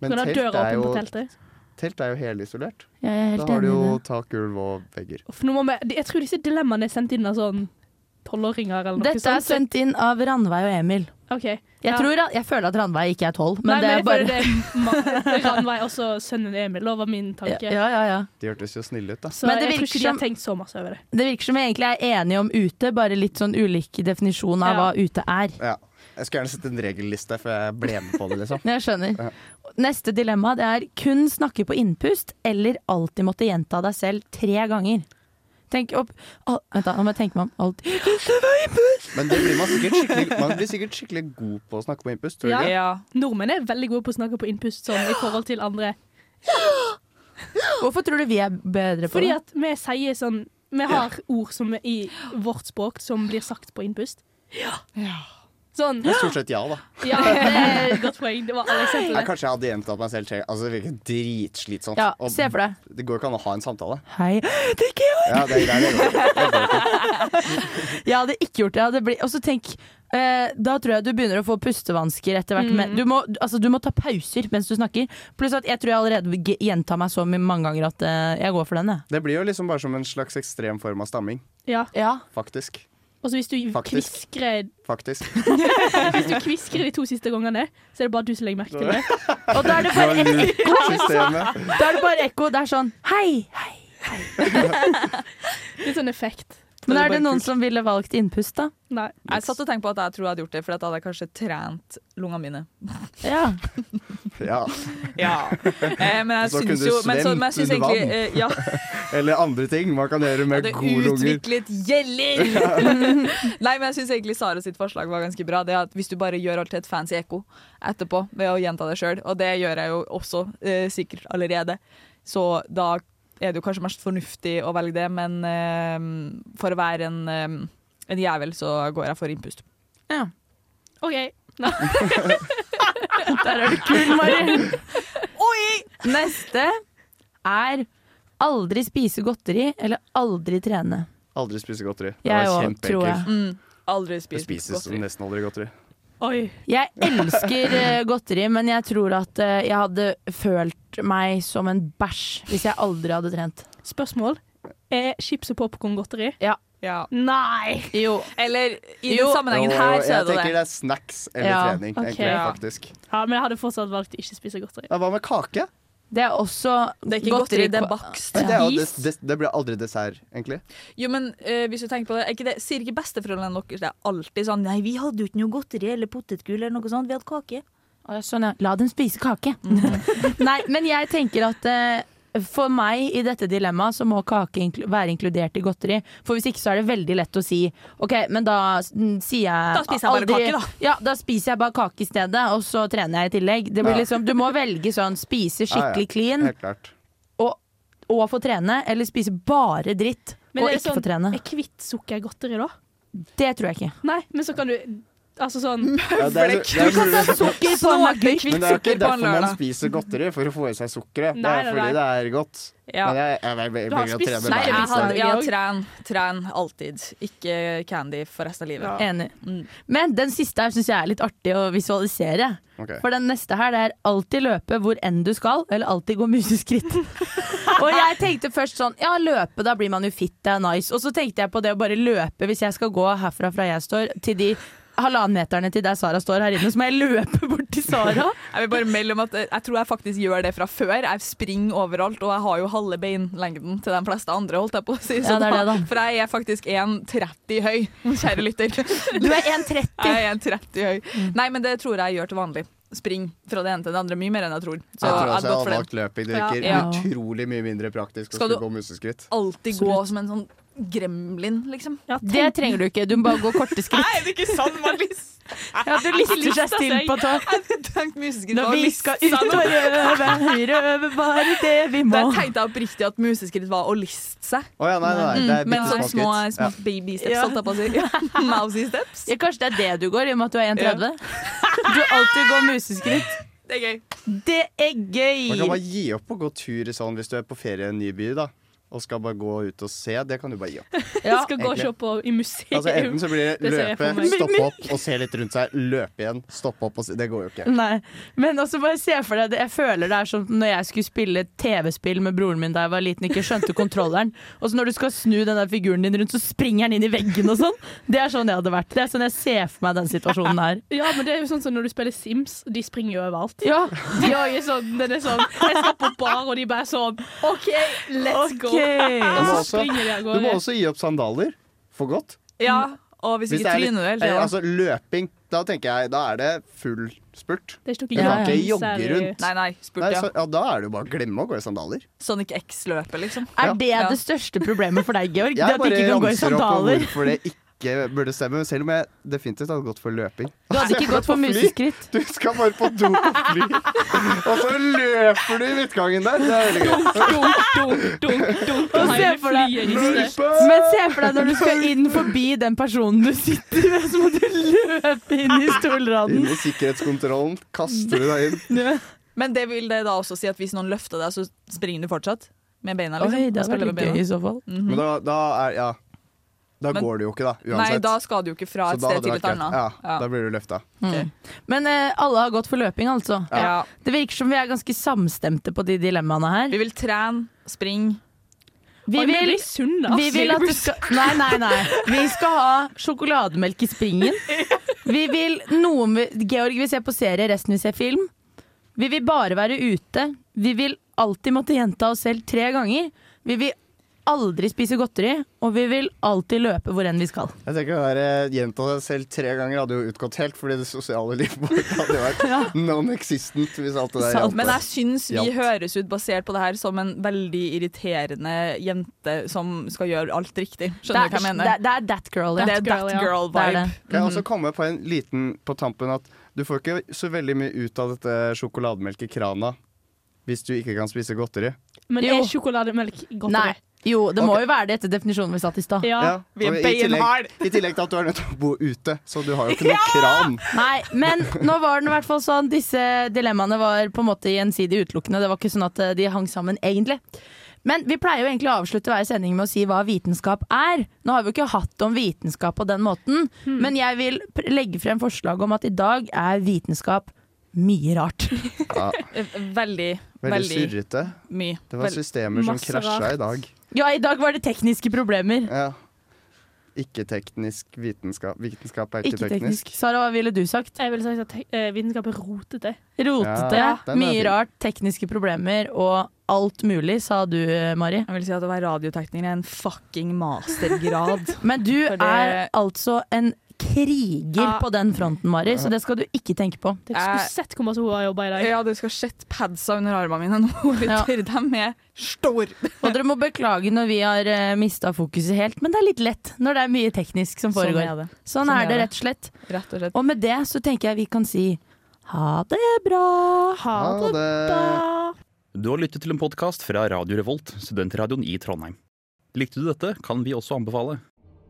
Men telt døra er, jo, på teltet. telt er jo helisolert. Er Da har du jo tak, gulv og vegger. Uff, nå må vi, jeg tror disse dilemmaene er sendt inn av sånn tolvåringer eller noe Dette er sånt. så- sendt inn av Ranveig og Emil. Ok. Jeg, tror, jeg føler at Ranveig ikke er tolv, Nei, men det er jeg bare føler det er *laughs* Ranveig, også sønnen Emil, det var min tanke. ja, ja, ja. De hørtes jo snille ut, da. Så Men det jeg tror ikke de har tenkt så masse over det. Det virker som vi egentlig er enige om ute, bare litt sånn ulik definisjon av Ja. hva ute er. Ja. Jeg skulle gjerne sett en regelliste, for jeg ble med på det, liksom. *laughs* Jeg skjønner. Neste dilemma det er kun snakke på innpust eller alltid måtte gjenta deg selv tre ganger. Tenk opp Al- Vent, da, nå må jeg tenke meg om. Alt. Men det blir man sikkert skikkelig Man blir sikkert skikkelig god på å snakke på innpust, tror du Ja. ikke? Ja. Nordmenn er veldig gode på å snakke på innpust sånn, i forhold til andre. Hvorfor tror du vi er bedre på Fordi det? at vi sier sånn Vi har ord som er i vårt språk som blir sagt på innpust. Sånn. Men Stort sett ja, da. *laughs* Ja, det er et godt poeng. Det var alle Jeg, eksemplene. kanskje jeg hadde gjentatt meg selv Altså, det virker dritslitsomt. Ja, se for deg. Det går ikke an å ha en samtale. Hei, det er ikke jeg! Ja, det, det, det. *laughs* Jeg hadde ikke gjort det. Og så tenk eh, Da tror jeg du begynner å få pustevansker etter hvert. Mm. Du må, altså, du må ta pauser mens du snakker. Pluss at jeg tror jeg allerede gjentar meg så mange ganger at eh, jeg går for den. Jeg. Det blir jo liksom bare som en slags ekstrem form av stamming. Ja. Ja. Faktisk. Og så hvis du Faktisk. kviskrer Faktisk. *laughs* Hvis du kviskrer de to siste gangene, så er det bare du som legger merke til det. Og da er det bare Det ekko. Da er det bare ekko. Det er sånn hei, hei, hei. *laughs* Litt sånn effekt. Men er det noen kult. som ville valgt innpust, da? Nei. Jeg satt og tenkte på at jeg tror jeg hadde gjort det, for da hadde jeg kanskje trent lungene mine. Ja. *laughs* Ja. Ja. Eh, men jeg Så syns jo men, så, men jeg syns svømt under egentlig eh, Ja, *laughs* Eller andre ting man kan gjøre med jeg lunger. hadde utviklet gjeller! *laughs* Nei, men jeg syns egentlig Sara sitt forslag var ganske bra. Det er at Hvis du bare gjør alt til et fancy ekko etterpå ved å gjenta det sjøl, og det gjør jeg jo også eh, sikkert allerede, så da er det jo kanskje mest fornuftig å velge det, men eh, for å være en, eh, en jævel, så går jeg for innpust. Ja. OK. *laughs* *laughs* Der er du kul, Mari. Neste er aldri spise godteri eller aldri trene. Aldri spise godteri. Det Jeg var òg, tror jeg. kjempeenkelt. Mm. Aldri spises godteri. nesten aldri godteri. Oi. Jeg elsker eh, godteri, men jeg tror at eh, jeg hadde følt meg som en bæsj hvis jeg aldri hadde trent. Spørsmål. er chips og popkorngodteri? Ja. Nei! Jo. Eller i Jo. den sammenhengen Jo, her, så jeg er det tenker det. det er snacks eller Ja, trening, okay. egentlig, faktisk. Ja, men jeg hadde fortsatt valgt å ikke spise godteri. Ja, hva med kake? Det er også Det er ikke godteri, det er bakst. Det, er des, det blir aldri dessert, egentlig. Jo, men eh, hvis du tenker på det, er ikke det Sier ikke besteforeldrene deres det er alltid sånn Nei, vi hadde jo ikke noe godteri eller potetgull eller noe sånt, vi hadde kake. Sånn, ja. La dem spise kake. *laughs* Nei, men jeg tenker at eh, for meg i dette dilemmaet så må kake inkl være inkludert i godteri. For hvis ikke så er det veldig lett å si OK, men da sier jeg Da spiser jeg bare kake, da. Ja, da spiser jeg bare kake i stedet, og så trener jeg i tillegg. Det blir Ja. liksom, du må velge sånn spise Ja, ja. skikkelig clean Helt klart. og, og få trene, eller spise bare dritt Men og ikke sånn, få sånn- trene. Er hvitt sukker godteri, da? Det tror jeg ikke. Nei, men så kan du Altså sånn *laughs* Sukker på en men det er ikke derfor man spiser godteri, for å få i seg sukkeret. Det er fordi det er godt. Ja. Men jeg, jeg, jeg, Du har spist Nei, jeg ja, tren, tren alltid. Ikke candy for resten av livet. Ja. Enig. Mm. Men den siste her syns jeg er litt artig å visualisere. Okay. For den neste her det er alltid løpe hvor enn du skal, eller alltid gå museskritt. *laughs* og jeg tenkte først sånn, ja løpe, da blir man jo fit, det er nice. Og så tenkte jeg på det å bare løpe hvis jeg skal gå herfra fra jeg står, til de halvannenmeterne til der Sara står her inne, så må jeg løpe bort til Sara. Jeg vil bare melde om at jeg tror jeg faktisk gjør det fra før. Jeg springer overalt, og jeg har jo halve beinlengden til de fleste andre, holdt jeg på å si. Ja, det er det, da. For jeg er faktisk 1,30 høy, kjære lytter. Du er 1,30. Jeg er 1,30 høy. Mm. Nei, men det tror jeg jeg gjør til vanlig. Spring fra det ene til det andre mye mer enn jeg tror. Så Jeg tror også jeg hadde valgt løping. Det virker Ja. utrolig mye mindre praktisk å skulle du- gå museskritt. Alltid gå som en sånn gremlin, liksom. ja, Det trenger du ikke, du må bare gå korte skritt. Nei, det er ikke sånn man lister. Ja, du lister seg stille på tå. Når vi skal ut og røve, røve, bare det vi må. Der tenkte jeg oppriktig at museskritt var å liste seg. Oh, ja, nei, nei, nei. Det Men sånn små små, Ja. baby steps, holdt jeg på å si. *laughs* Mousy steps. Ja, kanskje det er det du går, i og med at du er 1,30. Du alltid går museskritt. Det er gøy. Det er gøy! Man kan bare gi opp å gå tur i sånn hvis du er på ferie i en ny by, da. Og skal bare gå ut og se. Det kan du bare gi opp. *laughs* Ja, skal gå og se på i museum. Altså Enten så blir det *laughs* løpe, stoppe opp og se litt rundt seg. Løpe igjen, stoppe opp og se. Det går jo ikke. Nei, men også bare se for deg. Jeg føler det er som når jeg skulle spille TV-spill med broren min da jeg var liten, ikke skjønte kontrolleren. *laughs* Og så når du skal snu den der figuren din rundt, så springer den inn i veggen og sånn. Det er sånn jeg hadde vært. Det er sånn jeg ser for meg den situasjonen her. Ja, men det er jo sånn som når du spiller Sims, de springer jo overalt. Ja, De er sånn, den er sånn Jeg skal på bar, og de bare sånn OK, let's go. Ok. Du, må også- Du må også gi opp sandaler. For godt. Ja, og hvis Hvis ikke er tryner du hele tida. altså løping, da tenker jeg Da er det full spurt. Det Du kan ja. ikke jogge rundt. Nei, nei, spurt, Nei, så, ja, da er det jo bare å glemme å gå i sandaler. Sonic X-løpet, liksom. Er det Ja. det største problemet for deg, Georg? Det at du ikke kan gå i ramser opp om sandaler? hvorfor det ikke burde stemme, selv om jeg definitivt hadde gått for løping. Du hadde ikke *laughs* gått for museskritt? Du skal bare på do på fly, og så løper du i midtgangen der. Det er veldig gøy. Dunk, dunk, dunk, dunk. Og se for deg- Men se for deg når du skal inn forbi den personen du sitter ved, så må du løpe inn i Inn i sikkerhetskontrollen kaster du deg inn. *laughs* Men det vil det da også si at hvis noen løfter deg, så springer du fortsatt? Med beina, liksom? Oi, det hadde vært gøy i så fall. Mhm. Men da, da er Ja. Da Men- går det jo ikke, da. Uansett. Nei, da skal du jo ikke fra et sted til et annet. Ja, Ja. da blir du løfta. Mm. Men eh, alle har gått for løping, altså. Ja. Det virker som vi er ganske samstemte på de dilemmaene her. Vi vil trene, springe. Vi vil, blir vi vil at du skal Nei, nei, nei. Vi skal ha sjokolademelk i springen. *laughs* Vi vil noen Georg vil se på serie, resten vil se film. Vi vil bare være ute. Vi vil alltid måtte gjenta oss selv tre ganger. Vi vil aldri spise godteri, og vi vil alltid løpe hvor enn vi skal. Jeg tenker å være gjenta seg selv tre ganger hadde jo utgått helt, fordi det sosiale livet *laughs* vårt hadde vært non-existent hvis alt det der gjaldt. Men jeg syns vi Hjalp. høres ut, basert på det her, som en veldig irriterende jente som skal gjøre alt riktig. Skjønner er, du hva jeg mener? det, er- det er that girl, ja. Det er that girl Det er vibe. det. Kan jeg også komme på en liten på tampen at du får ikke så veldig mye ut av dette sjokolademelket krana hvis du ikke kan spise godteri. Men Jo. er sjokolademelk godteri? Nei. Jo, det må jo være det etter definisjonen vi satt i stad. Ja. Vi er i tillegg. I tillegg til at du er nødt til å bo ute, så du har jo ikke noe *laughs* kran. Nei, men nå var den i hvert fall sånn Disse dilemmaene var på en måte gjensidig utelukkende. Det var ikke sånn at eh, de hang sammen egentlig. Men vi pleier jo egentlig å avslutte hver sending med å si hva vitenskap er. Nå har vi jo ikke hatt om vitenskap på den måten, men jeg vil legge frem forslag om at i dag er vitenskap mye rart. *laughs* Ja, Veldig, veldig veldig surrete. mye. Det var systemer som krasja i dag. Ja, i dag var det tekniske problemer. Ja. Ikke-teknisk vitenskap. Vitenskap er ikke, Ikke teknisk. teknisk. Sara, hva ville du sagt? Jeg ville sagt at te- eh, vitenskap er rotete. Rotete, Ja, den er mye fin. rart, tekniske problemer og alt mulig, sa du, Mari. Jeg vil si at å være radiotekniker er en fucking mastergrad. *laughs* Men du For det- er altså en kriger Ja. på den fronten, Mari, så det skal du ikke tenke på. Dere skulle Jeg- sett hvor masse hun har jobba i dag. Ja, du skal sett padsa under armene mine nå. *laughs* Ja. De er store. Og dere må beklage når vi har uh, mista fokuset helt, men det er litt lett når det er mye teknisk som Sånn foregår. er det. Sånn, Sånn er det det. rett og slett. Rett og slett. Og med det så tenker jeg vi kan si ha det bra. Ha Ha det det. bra. Du har lyttet til en podkast fra Radio Revolt, studentradioen i Trondheim. Likte du dette, kan vi også anbefale.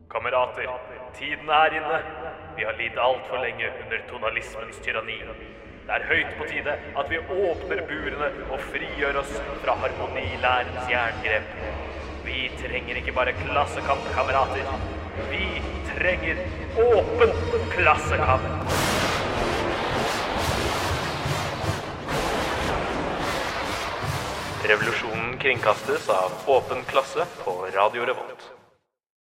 Kamerater, tiden er inne. Vi har lidd altfor lenge under tonalismens tyranni. Det er høyt på tide at vi åpner burene og frigjør oss fra harmonilærens jerngrep. Vi trenger ikke bare klassekamp, kamerater. Vi trenger åpen klassekamp. Revolusjonen kringkastes av Åpen klasse på Radio Revolt.